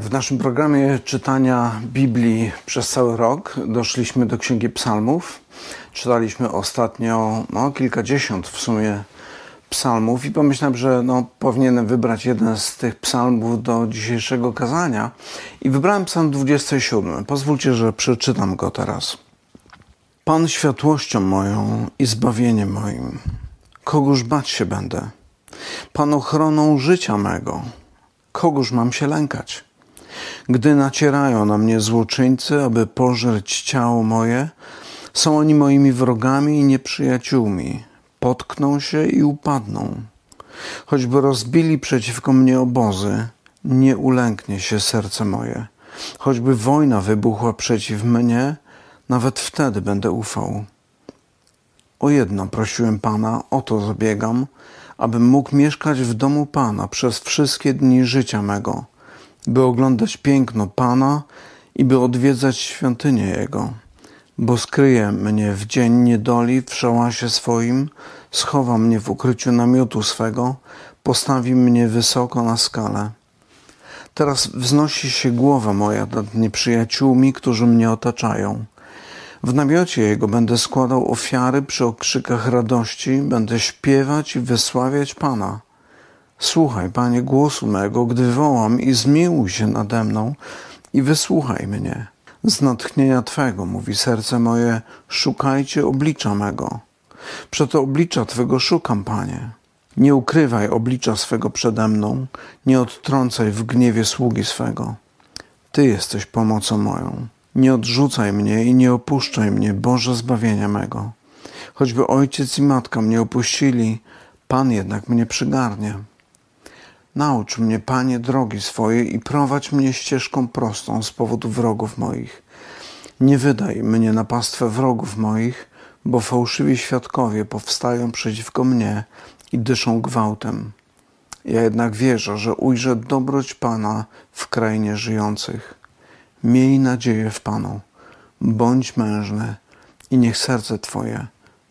W naszym programie czytania Biblii przez cały rok doszliśmy do Księgi Psalmów. Czytaliśmy ostatnio no, kilkadziesiąt w sumie psalmów i pomyślałem, że no, powinienem wybrać jeden z tych psalmów do dzisiejszego kazania i wybrałem psalm 27. Pozwólcie, że przeczytam go teraz. Pan światłością moją i zbawieniem moim, kogóż bać się będę? Pan ochroną życia mego, kogóż mam się lękać? Gdy nacierają na mnie złoczyńcy, aby pożreć ciało moje, są oni moimi wrogami i nieprzyjaciółmi. Potkną się i upadną. Choćby rozbili przeciwko mnie obozy, nie ulęknie się serce moje. Choćby wojna wybuchła przeciw mnie, nawet wtedy będę ufał. O jedno prosiłem Pana, o to zabiegam, abym mógł mieszkać w domu Pana przez wszystkie dni życia mego by oglądać piękno Pana i by odwiedzać świątynię Jego, bo skryje mnie w dzień niedoli w szałasie swoim, schowa mnie w ukryciu namiotu swego, postawi mnie wysoko na skalę. Teraz wznosi się głowa moja nad nieprzyjaciółmi, którzy mnie otaczają. W namiocie Jego będę składał ofiary przy okrzykach radości, będę śpiewać i wysławiać Pana. Słuchaj, Panie, głosu mego, gdy wołam i zmiłuj się nade mną i wysłuchaj mnie. Z natchnienia Twego, mówi serce moje, szukajcie oblicza mego. Przeto oblicza Twego szukam, Panie. Nie ukrywaj oblicza swego przede mną, nie odtrącaj w gniewie sługi swego. Ty jesteś pomocą moją. Nie odrzucaj mnie i nie opuszczaj mnie, Boże zbawienia mego. Choćby ojciec i matka mnie opuścili, Pan jednak mnie przygarnie. Naucz mnie, Panie, drogi swojej i prowadź mnie ścieżką prostą z powodu wrogów moich. Nie wydaj mnie na pastwę wrogów moich, bo fałszywi świadkowie powstają przeciwko mnie i dyszą gwałtem. Ja jednak wierzę, że ujrzę dobroć Pana w krainie żyjących. Miej nadzieję w Panu, bądź mężny i niech serce Twoje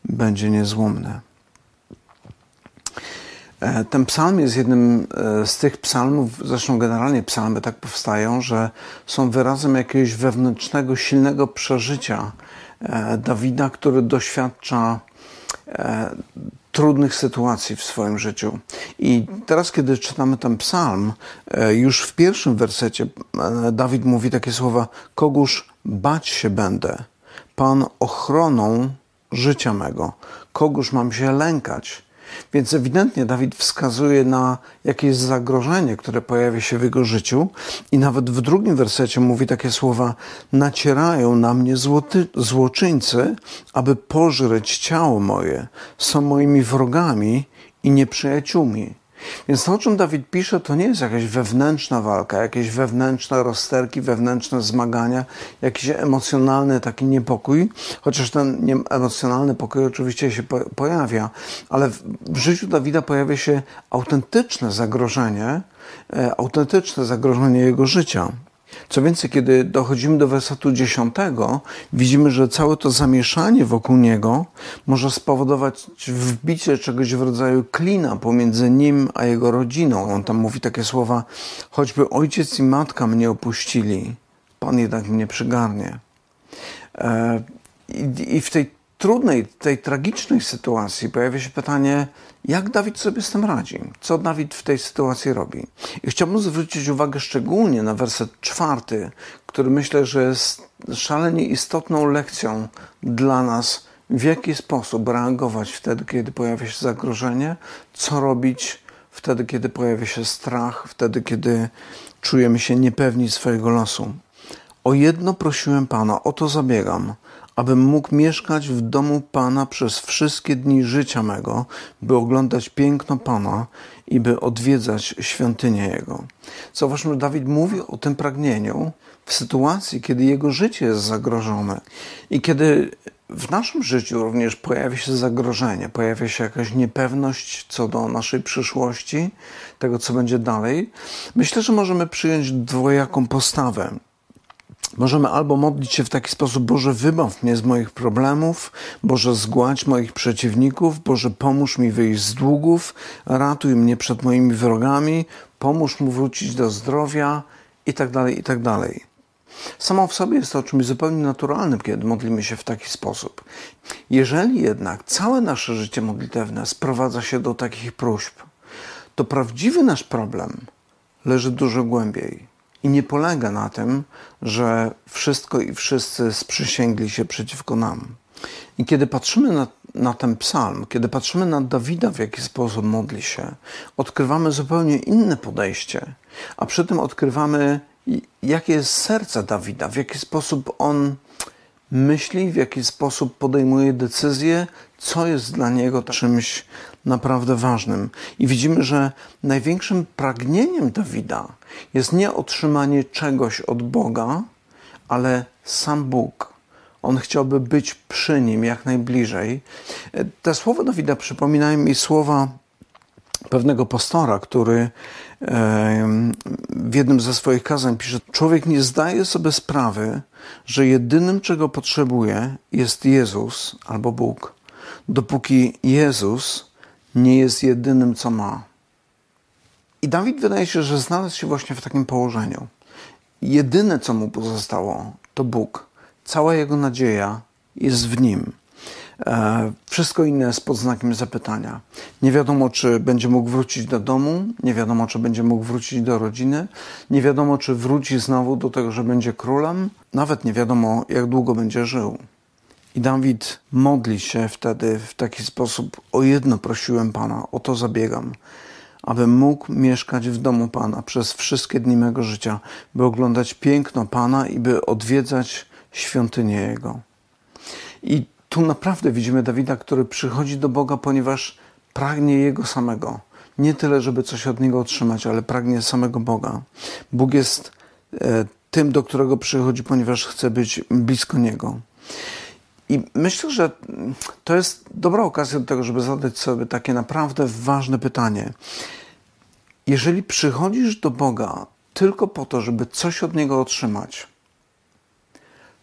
będzie niezłomne. E, ten psalm jest jednym e, z tych psalmów, zresztą generalnie psalmy tak powstają, że są wyrazem jakiegoś wewnętrznego, silnego przeżycia e, Dawida, który doświadcza trudnych sytuacji w swoim życiu. I teraz, kiedy czytamy ten psalm, już w pierwszym wersecie Dawid mówi takie słowa: Kogóż bać się będę, Pan ochroną życia mego, kogóż mam się lękać. Więc ewidentnie Dawid wskazuje na jakieś zagrożenie, które pojawia się w jego życiu, i nawet w drugim wersecie mówi takie słowa: Nacierają na mnie złoty, złoczyńcy, aby pożreć ciało moje, są moimi wrogami i nieprzyjaciółmi. Więc to, o czym Dawid pisze, to nie jest jakaś wewnętrzna walka, jakieś wewnętrzne rozterki, wewnętrzne zmagania, jakiś emocjonalny taki niepokój, chociaż ten emocjonalny pokój oczywiście się pojawia, ale w życiu Dawida pojawia się autentyczne zagrożenie, e, autentyczne zagrożenie jego życia. Co więcej, kiedy dochodzimy do wersetu dziesiątego, widzimy, że całe to zamieszanie wokół niego może spowodować wbicie czegoś w rodzaju klina pomiędzy nim a jego rodziną. On tam mówi takie słowa: choćby ojciec i matka mnie opuścili, Pan jednak mnie przygarnie. E, I w tej trudnej, tej tragicznej sytuacji pojawia się pytanie, jak Dawid sobie z tym radzi? Co Dawid w tej sytuacji robi? I chciałbym zwrócić uwagę szczególnie na werset czwarty, który myślę, że jest szalenie istotną lekcją dla nas, w jaki sposób reagować wtedy, kiedy pojawia się zagrożenie, co robić wtedy, kiedy pojawia się strach, wtedy, kiedy czujemy się niepewni swojego losu. O jedno prosiłem Pana, o to zabiegam, abym mógł mieszkać w domu Pana przez wszystkie dni życia mego, by oglądać piękno Pana i by odwiedzać świątynię Jego. Zauważmy, Dawid mówi o tym pragnieniu w sytuacji, kiedy jego życie jest zagrożone i kiedy w naszym życiu również pojawia się zagrożenie, pojawia się jakaś niepewność co do naszej przyszłości, tego co będzie dalej. Myślę, że możemy przyjąć dwojaką postawę. Możemy albo modlić się w taki sposób: Boże, wybaw mnie z moich problemów, Boże, zgładź moich przeciwników, Boże, pomóż mi wyjść z długów, ratuj mnie przed moimi wrogami, pomóż mu wrócić do zdrowia i tak dalej, i tak. Samo w sobie jest to czymś zupełnie naturalnym, kiedy modlimy się w taki sposób. Jeżeli jednak całe nasze życie modlitewne sprowadza się do takich próśb, to prawdziwy nasz problem leży dużo głębiej i nie polega na tym, że wszystko i wszyscy sprzysięgli się przeciwko nam. I kiedy patrzymy na, na ten psalm, kiedy patrzymy na Dawida, w jaki sposób modli się, odkrywamy zupełnie inne podejście, a przy tym odkrywamy, jakie jest serce Dawida, w jaki sposób on myśli, w jaki sposób podejmuje decyzje, co jest dla niego czymś naprawdę ważnym. I widzimy, że największym pragnieniem Dawida jest nie otrzymanie czegoś od Boga, ale sam Bóg. On chciałby być przy nim jak najbliżej. Te słowa Dawida przypominają mi słowa pewnego pastora, który w jednym ze swoich kazań pisze: Człowiek nie zdaje sobie sprawy, że jedynym, czego potrzebuje, jest Jezus albo Bóg, dopóki Jezus nie jest jedynym, co ma. I Dawid wydaje się, że znalazł się właśnie w takim położeniu. Jedyne, co mu pozostało, to Bóg. Cała jego nadzieja jest w nim. E, wszystko inne jest pod znakiem zapytania. Nie wiadomo, czy będzie mógł wrócić do domu, nie wiadomo, czy będzie mógł wrócić do rodziny, nie wiadomo, czy wróci znowu do tego, że będzie królem, nawet nie wiadomo, jak długo będzie żył. I Dawid modli się wtedy w taki sposób: O jedno prosiłem Pana, o to zabiegam, abym mógł mieszkać w domu Pana przez wszystkie dni mego życia, by oglądać piękno Pana i by odwiedzać świątynię Jego. I tu naprawdę widzimy Dawida, który przychodzi do Boga, ponieważ pragnie Jego samego. Nie tyle, żeby coś od Niego otrzymać, ale pragnie samego Boga. Bóg jest e, tym, do którego przychodzi, ponieważ chce być blisko Niego. I myślę, że to jest dobra okazja do tego, żeby zadać sobie takie naprawdę ważne pytanie. Jeżeli przychodzisz do Boga tylko po to, żeby coś od Niego otrzymać,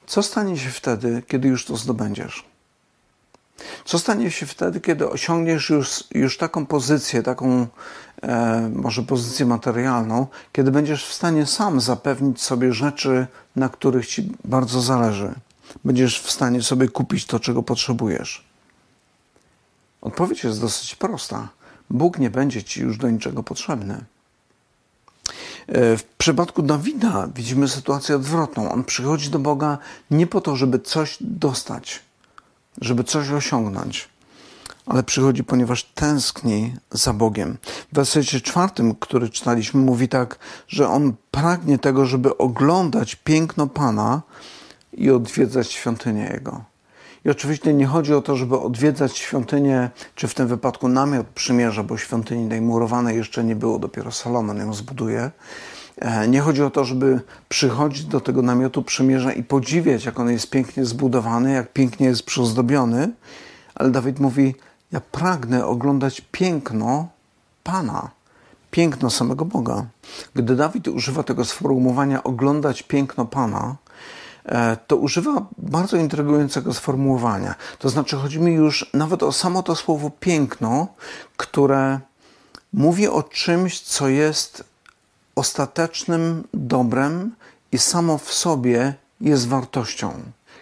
co stanie się wtedy, kiedy już to zdobędziesz? Co stanie się wtedy, kiedy osiągniesz już, już taką pozycję, taką e, może pozycję materialną, kiedy będziesz w stanie sam zapewnić sobie rzeczy, na których ci bardzo zależy? Będziesz w stanie sobie kupić to, czego potrzebujesz? Odpowiedź jest dosyć prosta. Bóg nie będzie ci już do niczego potrzebny. E, w przypadku Dawida widzimy sytuację odwrotną. On przychodzi do Boga nie po to, żeby coś dostać, żeby coś osiągnąć, ale przychodzi, ponieważ tęskni za Bogiem. W wersecie czwartym, który czytaliśmy, mówi tak, że on pragnie tego, żeby oglądać piękno Pana i odwiedzać świątynię Jego. I oczywiście nie chodzi o to, żeby odwiedzać świątynię, czy w tym wypadku namiot przymierza, bo świątyni tej murowanej jeszcze nie było, dopiero Salomon ją zbuduje. E, nie chodzi o to, żeby przychodzić do tego namiotu przymierza i podziwiać, jak on jest pięknie zbudowany, jak pięknie jest przyozdobiony, ale Dawid mówi: Ja pragnę oglądać piękno Pana, piękno samego Boga. Gdy Dawid używa tego sformułowania oglądać piękno Pana, to używa bardzo intrygującego sformułowania. To znaczy, chodzi mi już nawet o samo to słowo piękno, które mówi o czymś, co jest ostatecznym dobrem i samo w sobie jest wartością.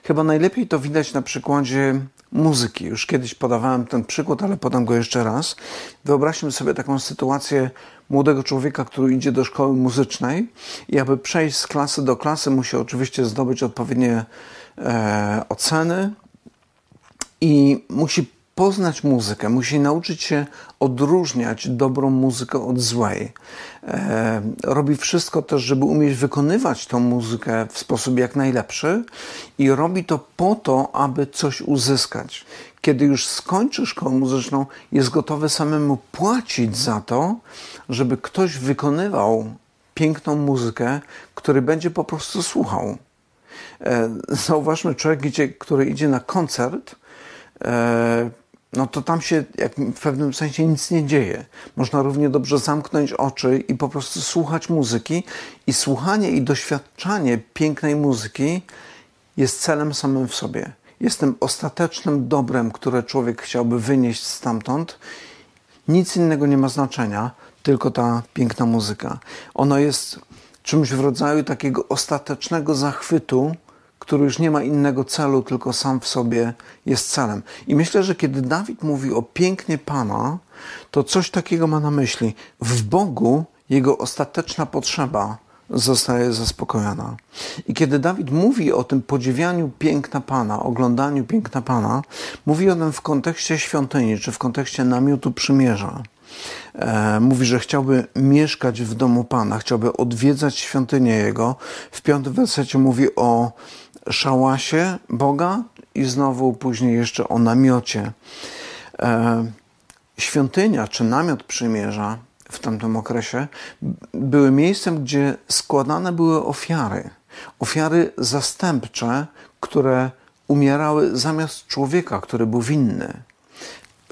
Chyba najlepiej to widać na przykładzie muzyki. Już kiedyś podawałem ten przykład, ale podam go jeszcze raz. Wyobraźmy sobie taką sytuację młodego człowieka, który idzie do szkoły muzycznej i aby przejść z klasy do klasy, musi oczywiście zdobyć odpowiednie e, oceny i musi poznać muzykę, musi nauczyć się odróżniać dobrą muzykę od złej. E, robi wszystko też, żeby umieć wykonywać tą muzykę w sposób jak najlepszy i robi to po to, aby coś uzyskać. Kiedy już skończy szkołę muzyczną, jest gotowy samemu płacić za to, żeby ktoś wykonywał piękną muzykę, który będzie po prostu słuchał. E, zauważmy, człowiek, który idzie na koncert, e, no to tam się jak w pewnym sensie nic nie dzieje. Można równie dobrze zamknąć oczy i po prostu słuchać muzyki. I słuchanie i doświadczanie pięknej muzyki jest celem samym w sobie. Jest tym ostatecznym dobrem, które człowiek chciałby wynieść stamtąd. Nic innego nie ma znaczenia, tylko ta piękna muzyka. Ono jest czymś w rodzaju takiego ostatecznego zachwytu, który już nie ma innego celu, tylko sam w sobie jest celem. I myślę, że kiedy Dawid mówi o pięknie Pana, to coś takiego ma na myśli. W Bogu jego ostateczna potrzeba zostaje zaspokojona. I kiedy Dawid mówi o tym podziwianiu piękna Pana, oglądaniu piękna Pana, mówi o tym w kontekście świątyni, czy w kontekście namiotu przymierza. E, mówi, że chciałby mieszkać w domu Pana, chciałby odwiedzać świątynię Jego. W piątym wersecie mówi o szałasie Boga i znowu później jeszcze o namiocie. E, świątynia czy namiot przymierza w tamtym okresie były miejscem, gdzie składane były ofiary. Ofiary zastępcze, które umierały zamiast człowieka, który był winny.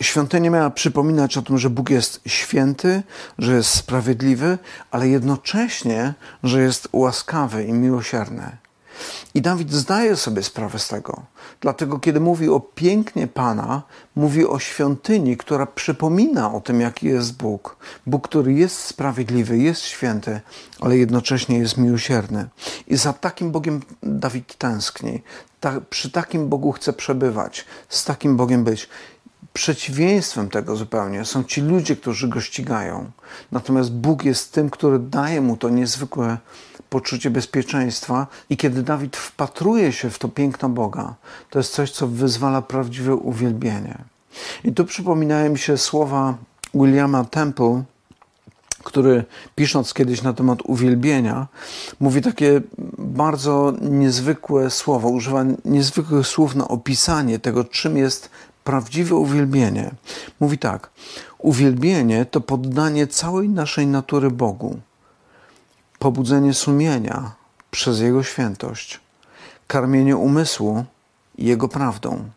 Świątynia miała przypominać o tym, że Bóg jest święty, że jest sprawiedliwy, ale jednocześnie, że jest łaskawy i miłosierny. I Dawid zdaje sobie sprawę z tego. Dlatego, kiedy mówi o pięknie Pana, mówi o świątyni, która przypomina o tym, jaki jest Bóg. Bóg, który jest sprawiedliwy, jest święty, ale jednocześnie jest miłosierny. I za takim Bogiem Dawid tęskni. Ta, przy takim Bogu chce przebywać, z takim Bogiem być. Przeciwieństwem tego zupełnie są ci ludzie, którzy go ścigają. Natomiast Bóg jest tym, który daje mu to niezwykłe poczucie bezpieczeństwa. I kiedy Dawid wpatruje się w to piękno Boga, to jest coś, co wyzwala prawdziwe uwielbienie. I tu przypominają mi się słowa Williama Temple, który pisząc kiedyś na temat uwielbienia, mówi takie bardzo niezwykłe słowo, używa niezwykłych słów na opisanie tego, czym jest prawdziwe uwielbienie. Mówi tak: Uwielbienie to poddanie całej naszej natury Bogu pobudzenie sumienia przez Jego świętość, karmienie umysłu Jego prawdą,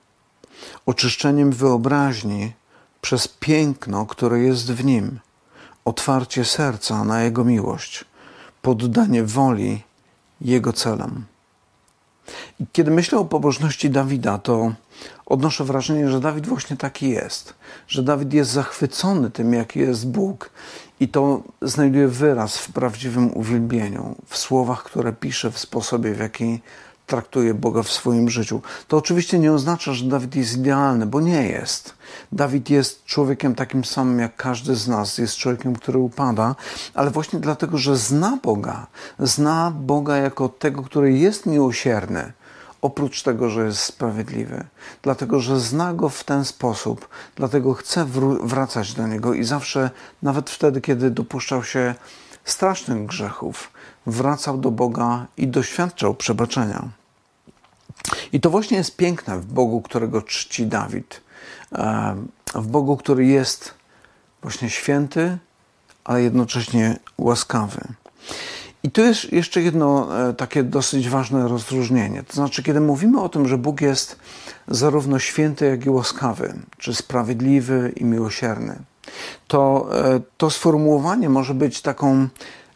oczyszczeniem wyobraźni przez piękno, które jest w Nim, otwarcie serca na Jego miłość, poddanie woli Jego celom. I kiedy myślę o pobożności Dawida, to odnoszę wrażenie, że Dawid właśnie taki jest. Że Dawid jest zachwycony tym, jaki jest Bóg. I to znajduje wyraz w prawdziwym uwielbieniu, w słowach, które pisze, w sposobie, w jaki traktuje Boga w swoim życiu. To oczywiście nie oznacza, że Dawid jest idealny, bo nie jest. Dawid jest człowiekiem takim samym jak każdy z nas, jest człowiekiem, który upada, ale właśnie dlatego, że zna Boga, zna Boga jako tego, który jest miłosierny, oprócz tego, że jest sprawiedliwy. Dlatego, że zna go w ten sposób, dlatego chce wracać do niego i zawsze, nawet wtedy, kiedy dopuszczał się strasznych grzechów, wracał do Boga i doświadczał przebaczenia. I to właśnie jest piękne w Bogu, którego czci Dawid. W Bogu, który jest właśnie święty, ale jednocześnie łaskawy. I tu jest jeszcze jedno e, takie dosyć ważne rozróżnienie. To znaczy, kiedy mówimy o tym, że Bóg jest zarówno święty, jak i łaskawy, czy sprawiedliwy i miłosierny, to e, to sformułowanie może być taką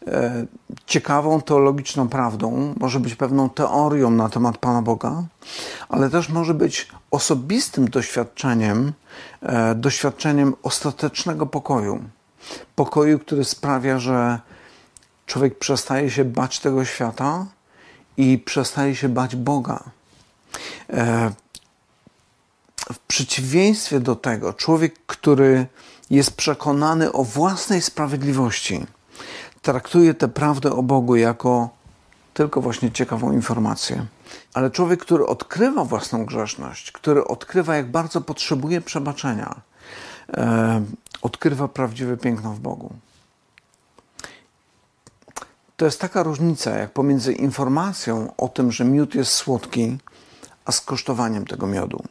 e, ciekawą teologiczną prawdą, może być pewną teorią na temat Pana Boga, ale też może być osobistym doświadczeniem, doświadczeniem ostatecznego pokoju. Pokoju, który sprawia, że człowiek przestaje się bać tego świata i przestaje się bać Boga. E, w przeciwieństwie do tego, człowiek, który jest przekonany o własnej sprawiedliwości, traktuje tę prawdę o Bogu jako tylko właśnie ciekawą informację. Ale człowiek, który odkrywa własną grzeszność, który odkrywa, jak bardzo potrzebuje przebaczenia, e, odkrywa prawdziwe piękno w Bogu. To jest taka różnica, jak pomiędzy informacją o tym, że miód jest słodki, a skosztowaniem tego miodu.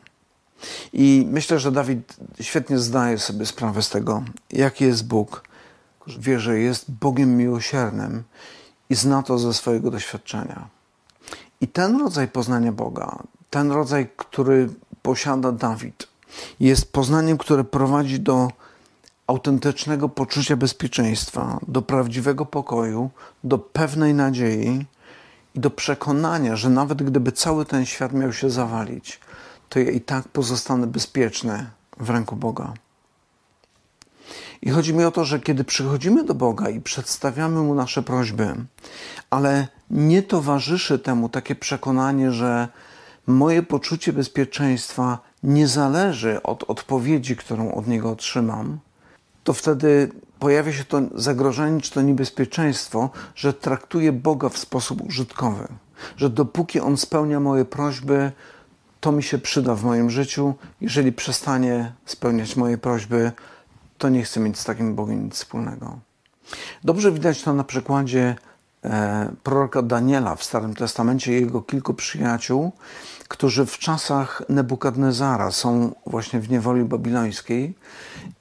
I myślę, że Dawid świetnie zdaje sobie sprawę z tego, jaki jest Bóg. Wie, że jest Bogiem miłosiernym i zna to ze swojego doświadczenia. I ten rodzaj poznania Boga, ten rodzaj, który posiada Dawid, jest poznaniem, które prowadzi do autentycznego poczucia bezpieczeństwa, do prawdziwego pokoju, do pewnej nadziei i do przekonania, że nawet gdyby cały ten świat miał się zawalić, to ja i tak pozostanę bezpieczny w ręku Boga. I chodzi mi o to, że kiedy przychodzimy do Boga i przedstawiamy Mu nasze prośby, ale nie towarzyszy temu takie przekonanie, że moje poczucie bezpieczeństwa nie zależy od odpowiedzi, którą od Niego otrzymam, to wtedy pojawia się to zagrożenie czy to niebezpieczeństwo, że traktuję Boga w sposób użytkowy. Że dopóki On spełnia moje prośby, to mi się przyda w moim życiu. Jeżeli przestanie spełniać moje prośby, to nie chcę mieć z takim Bogiem nic wspólnego. Dobrze widać to na przykładzie e, proroka Daniela w Starym Testamencie jego kilku przyjaciół, którzy w czasach Nebukadnezara są właśnie w niewoli babilońskiej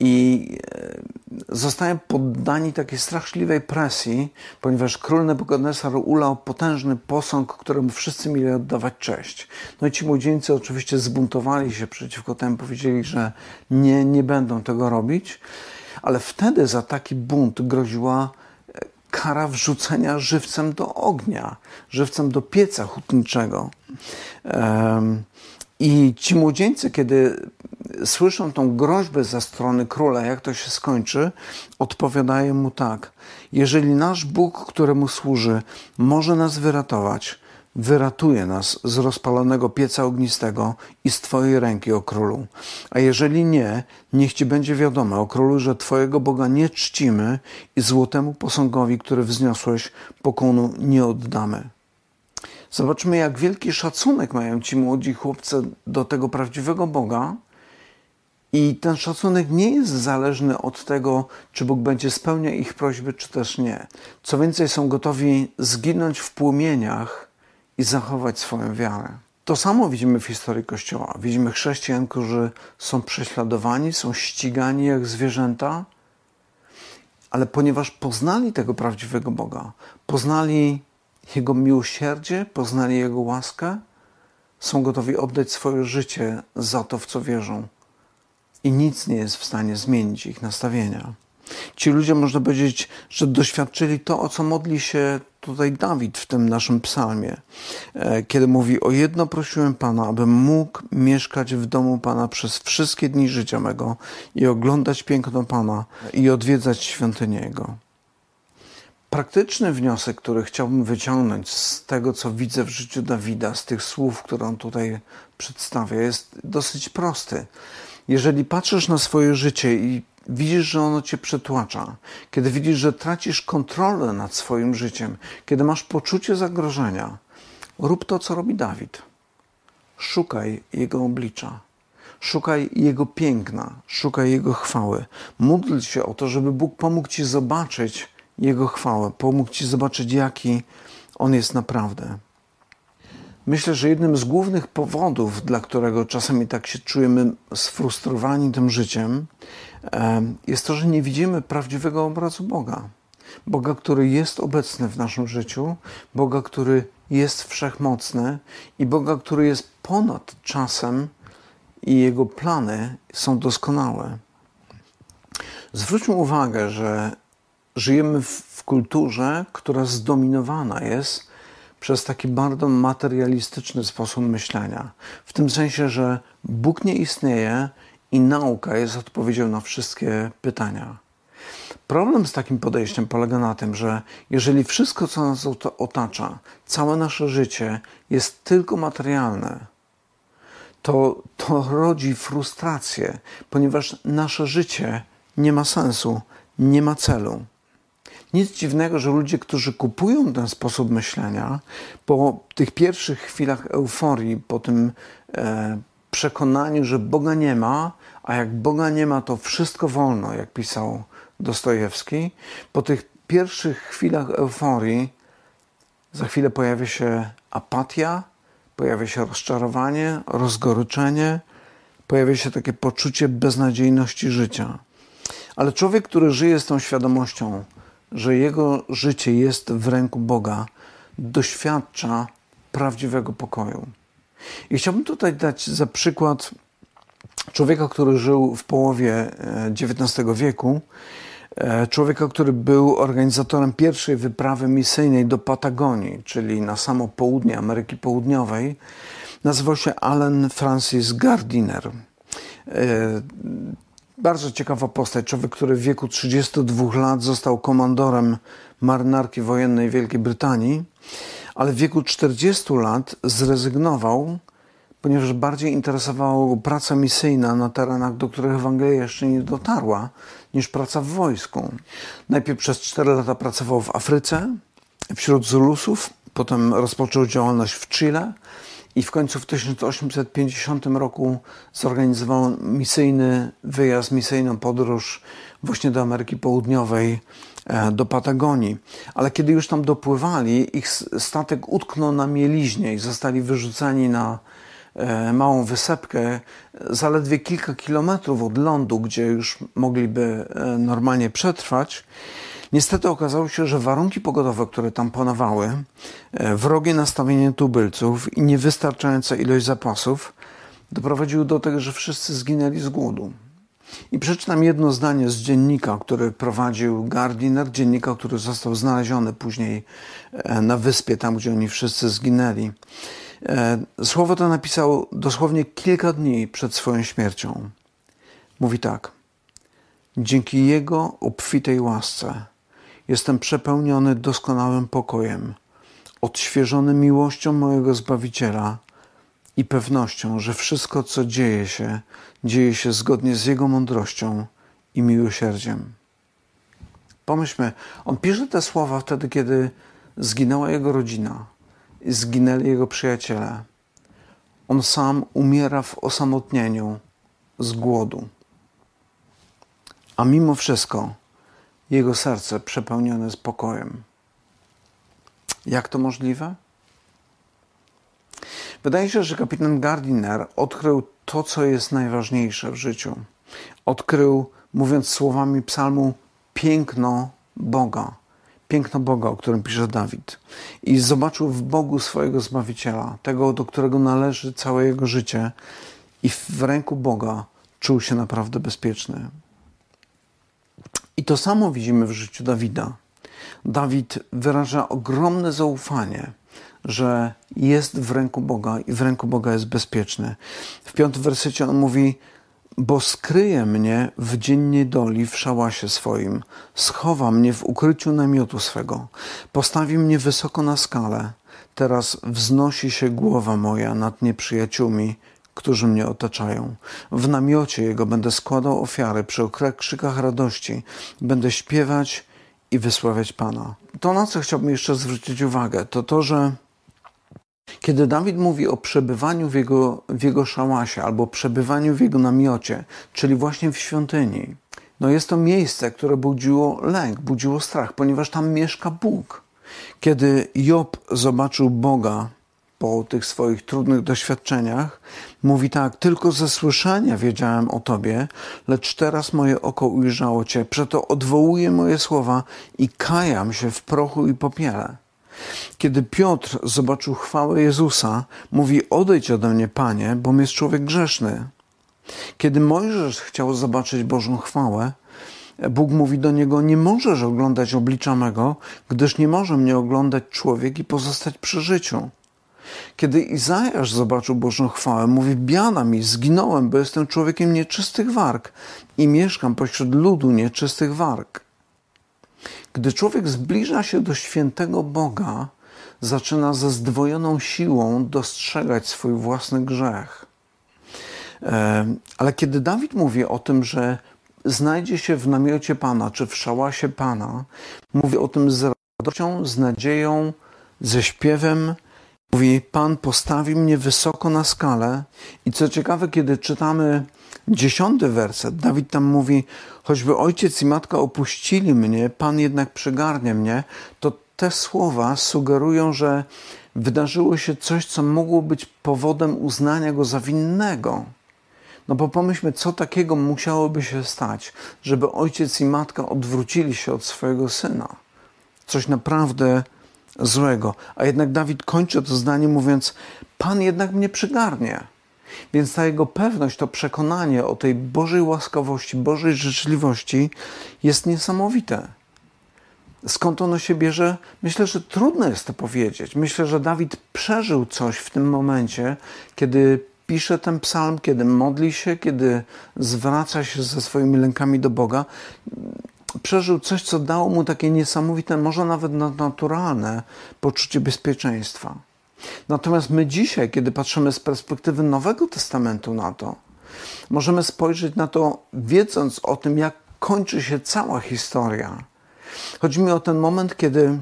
i e, zostają poddani takiej straszliwej presji, ponieważ król Nebukadnezar ulał potężny posąg, któremu wszyscy mieli oddawać cześć. No i ci młodzieńcy oczywiście zbuntowali się przeciwko temu, powiedzieli, że nie, nie będą tego robić, ale wtedy za taki bunt groziła kara wrzucenia żywcem do ognia, żywcem do pieca hutniczego. I ci młodzieńcy, kiedy słyszą tą groźbę ze strony króla, jak to się skończy, odpowiadają mu tak: Jeżeli nasz Bóg, któremu służy, może nas wyratować, wyratuje nas z rozpalonego pieca ognistego i z Twojej ręki, o królu. A jeżeli nie, niech Ci będzie wiadome, o królu, że Twojego Boga nie czcimy i złotemu posągowi, który wzniosłeś, pokonu nie oddamy. Zobaczmy, jak wielki szacunek mają ci młodzi chłopcy do tego prawdziwego Boga. I ten szacunek nie jest zależny od tego, czy Bóg będzie spełniał ich prośby, czy też nie. Co więcej, są gotowi zginąć w płomieniach i zachować swoją wiarę. To samo widzimy w historii Kościoła. Widzimy chrześcijan, którzy są prześladowani, są ścigani jak zwierzęta, ale ponieważ poznali tego prawdziwego Boga, poznali jego miłosierdzie, poznali Jego łaskę, są gotowi oddać swoje życie za to, w co wierzą. I nic nie jest w stanie zmienić ich nastawienia. Ci ludzie, można powiedzieć, że doświadczyli to, o co modli się tutaj Dawid w tym naszym psalmie, e, kiedy mówi: O jedno prosiłem Pana, abym mógł mieszkać w domu Pana przez wszystkie dni życia mego i oglądać piękno Pana i odwiedzać świątynię Jego. Praktyczny wniosek, który chciałbym wyciągnąć z tego, co widzę w życiu Dawida, z tych słów, które on tutaj przedstawia, jest dosyć prosty. Jeżeli patrzysz na swoje życie i widzisz, że ono cię przetłacza, kiedy widzisz, że tracisz kontrolę nad swoim życiem, kiedy masz poczucie zagrożenia, rób to, co robi Dawid. Szukaj Jego oblicza. Szukaj Jego piękna, szukaj Jego chwały. Módl się o to, żeby Bóg pomógł Ci zobaczyć, jego chwałę, pomógł Ci zobaczyć, jaki On jest naprawdę. Myślę, że jednym z głównych powodów, dla którego czasami tak się czujemy sfrustrowani tym życiem, jest to, że nie widzimy prawdziwego obrazu Boga. Boga, który jest obecny w naszym życiu, Boga, który jest wszechmocny i Boga, który jest ponad czasem i Jego plany są doskonałe. Zwróćmy uwagę, że żyjemy w kulturze, która zdominowana jest przez taki bardzo materialistyczny sposób myślenia. W tym sensie, że Bóg nie istnieje i nauka jest odpowiedzią na wszystkie pytania. Problem z takim podejściem polega na tym, że jeżeli wszystko, co nas otacza, całe nasze życie jest tylko materialne, to, to rodzi frustrację, ponieważ nasze życie nie ma sensu, nie ma celu. Nic dziwnego, że ludzie, którzy kupują ten sposób myślenia, po tych pierwszych chwilach euforii, po tym e, przekonaniu, że Boga nie ma, a jak Boga nie ma, to wszystko wolno, jak pisał Dostojewski, po tych pierwszych chwilach euforii za chwilę pojawia się apatia, pojawia się rozczarowanie, rozgoryczenie, pojawia się takie poczucie beznadziejności życia. Ale człowiek, który żyje z tą świadomością, że jego życie jest w ręku Boga, doświadcza prawdziwego pokoju. I chciałbym tutaj dać za przykład człowieka, który żył w połowie XIX e, wieku, e, człowieka, który był organizatorem pierwszej wyprawy misyjnej do Patagonii, czyli na samo południe Ameryki Południowej. Nazywał się Allen Francis Gardiner. E, Bardzo ciekawa postać. Człowiek, który w wieku 32 lat został komandorem marynarki wojennej Wielkiej Brytanii, ale w wieku 40 lat zrezygnował, ponieważ bardziej interesowała go praca misyjna na terenach, do których Ewangelia jeszcze nie dotarła, niż praca w wojsku. Najpierw przez 4 lata pracował w Afryce, wśród Zulusów, potem rozpoczął działalność w Chile i w końcu w 1850 roku zorganizował misyjny wyjazd, misyjną podróż właśnie do Ameryki Południowej, e, do Patagonii. Ale kiedy już tam dopływali, ich statek utknął na mieliźnie i zostali wyrzuceni na e, małą wysepkę, zaledwie kilka kilometrów od lądu, gdzie już mogliby e, normalnie przetrwać. Niestety okazało się, że warunki pogodowe, które tam panowały, e, wrogie nastawienie tubylców i niewystarczająca ilość zapasów doprowadziły do tego, że wszyscy zginęli z głodu. I przeczytam jedno zdanie z dziennika, który prowadził Gardiner, dziennika, który został znaleziony później e, na wyspie, tam gdzie oni wszyscy zginęli. E, słowo to napisał dosłownie kilka dni przed swoją śmiercią. Mówi tak. Dzięki Jego obfitej łasce Jestem przepełniony doskonałym pokojem, odświeżony miłością mojego Zbawiciela i pewnością, że wszystko, co dzieje się, dzieje się zgodnie z Jego mądrością i miłosierdziem. Pomyślmy, on pisze te słowa wtedy, kiedy zginęła jego rodzina i zginęli jego przyjaciele. On sam umiera w osamotnieniu z głodu. A mimo wszystko, jego serce przepełnione spokojem. Jak to możliwe? Wydaje się, że kapitan Gardiner odkrył to, co jest najważniejsze w życiu. Odkrył, mówiąc słowami psalmu, piękno Boga. Piękno Boga, o którym pisze Dawid. I zobaczył w Bogu swojego Zbawiciela, tego, do którego należy całe jego życie, i w ręku Boga czuł się naprawdę bezpieczny. I to samo widzimy w życiu Dawida. Dawid wyraża ogromne zaufanie, że jest w ręku Boga i w ręku Boga jest bezpieczny. W piątym wersecie on mówi: Bo skryje mnie w dzień niedoli w szałasie swoim, schowa mnie w ukryciu namiotu swego, postawi mnie wysoko na skale. Teraz wznosi się głowa moja nad nieprzyjaciółmi, którzy mnie otaczają. W namiocie Jego będę składał ofiary, przy okrzykach radości będę śpiewać i wysławiać Pana. To, na co chciałbym jeszcze zwrócić uwagę, to to, że kiedy Dawid mówi o przebywaniu w jego, w jego szałasie albo przebywaniu w jego namiocie, czyli właśnie w świątyni, no jest to miejsce, które budziło lęk, budziło strach, ponieważ tam mieszka Bóg. Kiedy Job zobaczył Boga po tych swoich trudnych doświadczeniach, mówi tak: Tylko ze słyszenia wiedziałem o Tobie, lecz teraz moje oko ujrzało Cię, przeto odwołuję moje słowa i kajam się w prochu i popiele. Kiedy Piotr zobaczył chwałę Jezusa, mówi: Odejdź ode mnie, panie, bo jest człowiek grzeszny. Kiedy Mojżesz chciał zobaczyć Bożą chwałę, Bóg mówi do niego: Nie możesz oglądać oblicza mego, gdyż nie może mnie oglądać człowiek i pozostać przy życiu. Kiedy Izajasz zobaczył Bożą chwałę, mówi: Biana mi, zginąłem, bo jestem człowiekiem nieczystych warg i mieszkam pośród ludu nieczystych warg. Gdy człowiek zbliża się do świętego Boga, zaczyna ze zdwojoną siłą dostrzegać swój własny grzech. E, ale kiedy Dawid mówi o tym, że znajdzie się w namiocie Pana czy w szałasie Pana, mówi o tym z radością, z nadzieją, ze śpiewem, Mówi, Pan postawi mnie wysoko na skalę. I co ciekawe, kiedy czytamy dziesiąty werset, Dawid tam mówi, choćby ojciec i matka opuścili mnie, Pan jednak przygarnie mnie, to te słowa sugerują, że wydarzyło się coś, co mogło być powodem uznania go za winnego. No bo pomyślmy, co takiego musiałoby się stać, żeby ojciec i matka odwrócili się od swojego syna. Coś naprawdę złego. A jednak Dawid kończy to zdanie mówiąc: Pan jednak mnie przygarnie. Więc ta jego pewność, to przekonanie o tej Bożej łaskawości, Bożej życzliwości jest niesamowite. Skąd ono się bierze? Myślę, że trudno jest to powiedzieć. Myślę, że Dawid przeżył coś w tym momencie, kiedy pisze ten psalm, kiedy modli się, kiedy zwraca się ze swoimi lękami do Boga, przeżył coś, co dało mu takie niesamowite, może nawet naturalne poczucie bezpieczeństwa. Natomiast my dzisiaj, kiedy patrzymy z perspektywy Nowego Testamentu na to, możemy spojrzeć na to, wiedząc o tym, jak kończy się cała historia. Chodzi mi o ten moment, kiedy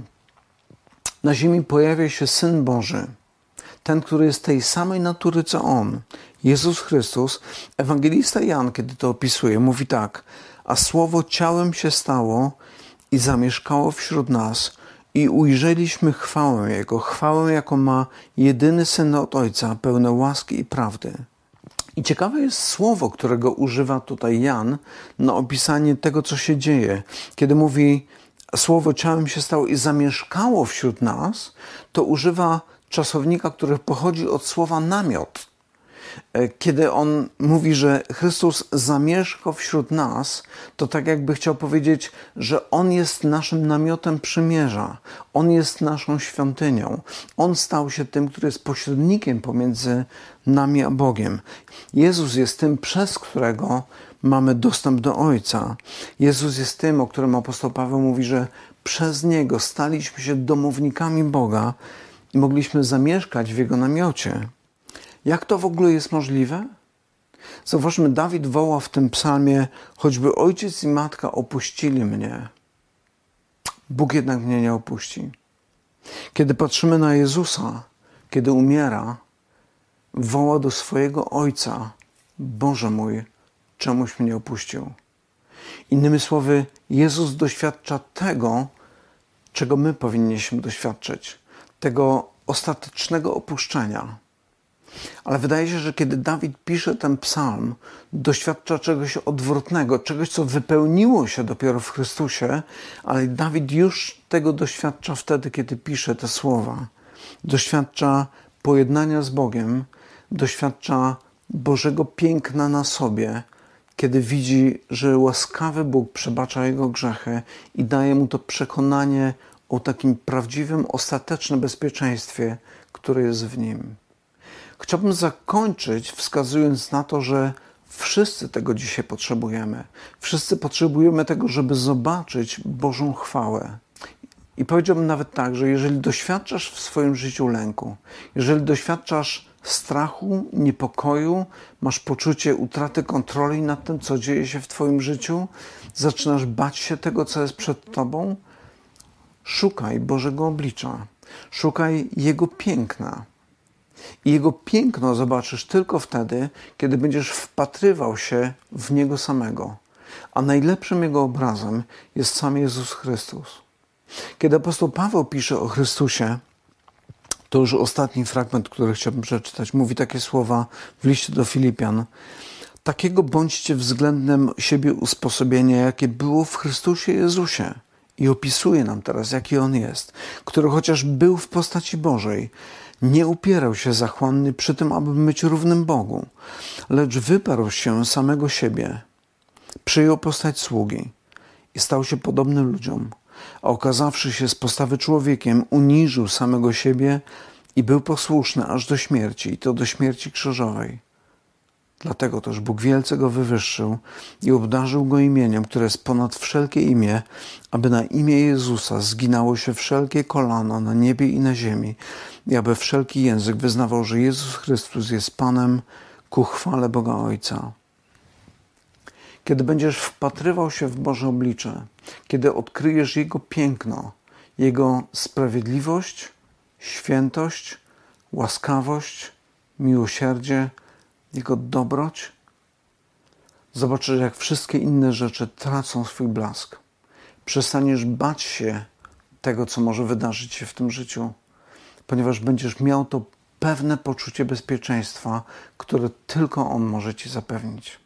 na ziemi pojawia się Syn Boży, ten, który jest tej samej natury co On, Jezus Chrystus. Ewangelista Jan, kiedy to opisuje, mówi tak: A słowo ciałem się stało i zamieszkało wśród nas, i ujrzeliśmy chwałę Jego, chwałę, jaką ma jedyny syn od Ojca, pełne łaski i prawdy. I ciekawe jest słowo, którego używa tutaj Jan na opisanie tego, co się dzieje. Kiedy mówi, słowo ciałem się stało i zamieszkało wśród nas, to używa czasownika, który pochodzi od słowa namiot. E, kiedy on mówi, że Chrystus zamieszkał wśród nas, to tak jakby chciał powiedzieć, że On jest naszym namiotem przymierza, On jest naszą świątynią, On stał się tym, który jest pośrednikiem pomiędzy nami a Bogiem. Jezus jest tym, przez którego mamy dostęp do Ojca. Jezus jest tym, o którym apostoł Paweł mówi, że przez Niego staliśmy się domownikami Boga i mogliśmy zamieszkać w Jego namiocie. Jak to w ogóle jest możliwe? Zauważmy, Dawid woła w tym psalmie, choćby ojciec i matka opuścili mnie, Bóg jednak mnie nie opuści. Kiedy patrzymy na Jezusa, kiedy umiera, woła do swojego Ojca, Boże mój, czemuś mnie opuścił. Innymi słowy, Jezus doświadcza tego, czego my powinniśmy doświadczyć, tego ostatecznego opuszczenia. Ale wydaje się, że kiedy Dawid pisze ten psalm, doświadcza czegoś odwrotnego, czegoś, co wypełniło się dopiero w Chrystusie, ale Dawid już tego doświadcza wtedy, kiedy pisze te słowa. Doświadcza pojednania z Bogiem, doświadcza Bożego piękna na sobie, kiedy widzi, że łaskawy Bóg przebacza jego grzechy i daje mu to przekonanie o takim prawdziwym, ostatecznym bezpieczeństwie, które jest w nim. Chciałbym zakończyć wskazując na to, że wszyscy tego dzisiaj potrzebujemy. Wszyscy potrzebujemy tego, żeby zobaczyć Bożą chwałę. I powiedziałbym nawet tak, że jeżeli doświadczasz w swoim życiu lęku, jeżeli doświadczasz strachu, niepokoju, masz poczucie utraty kontroli nad tym, co dzieje się w Twoim życiu, zaczynasz bać się tego, co jest przed Tobą, szukaj Bożego oblicza, szukaj Jego piękna. I Jego piękno zobaczysz tylko wtedy, kiedy będziesz wpatrywał się w Niego samego. A najlepszym Jego obrazem jest sam Jezus Chrystus. Kiedy apostoł Paweł pisze o Chrystusie, to już ostatni fragment, który chciałbym przeczytać, mówi takie słowa w liście do Filipian. Takiego bądźcie względem siebie usposobienia, jakie było w Chrystusie Jezusie. I opisuje nam teraz, jaki On jest, który chociaż był w postaci Bożej, nie upierał się zachłanny przy tym, aby być równym Bogu, lecz wyparł się samego siebie, przyjął postać sługi i stał się podobny ludziom, a okazawszy się z postawy człowiekiem, uniżył samego siebie i był posłuszny aż do śmierci, i to do śmierci krzyżowej. Dlatego też Bóg wielce go wywyższył i obdarzył go imieniem, które jest ponad wszelkie imię, aby na imię Jezusa zginało się wszelkie kolano na niebie i na ziemi, i aby wszelki język wyznawał, że Jezus Chrystus jest Panem ku chwale Boga Ojca. Kiedy będziesz wpatrywał się w Boże oblicze, kiedy odkryjesz Jego piękno, Jego sprawiedliwość, świętość, łaskawość, miłosierdzie, Jego dobroć, zobaczysz, jak wszystkie inne rzeczy tracą swój blask. Przestaniesz bać się tego, co może wydarzyć się w tym życiu ponieważ będziesz miał to pewne poczucie bezpieczeństwa, które tylko On może Ci zapewnić.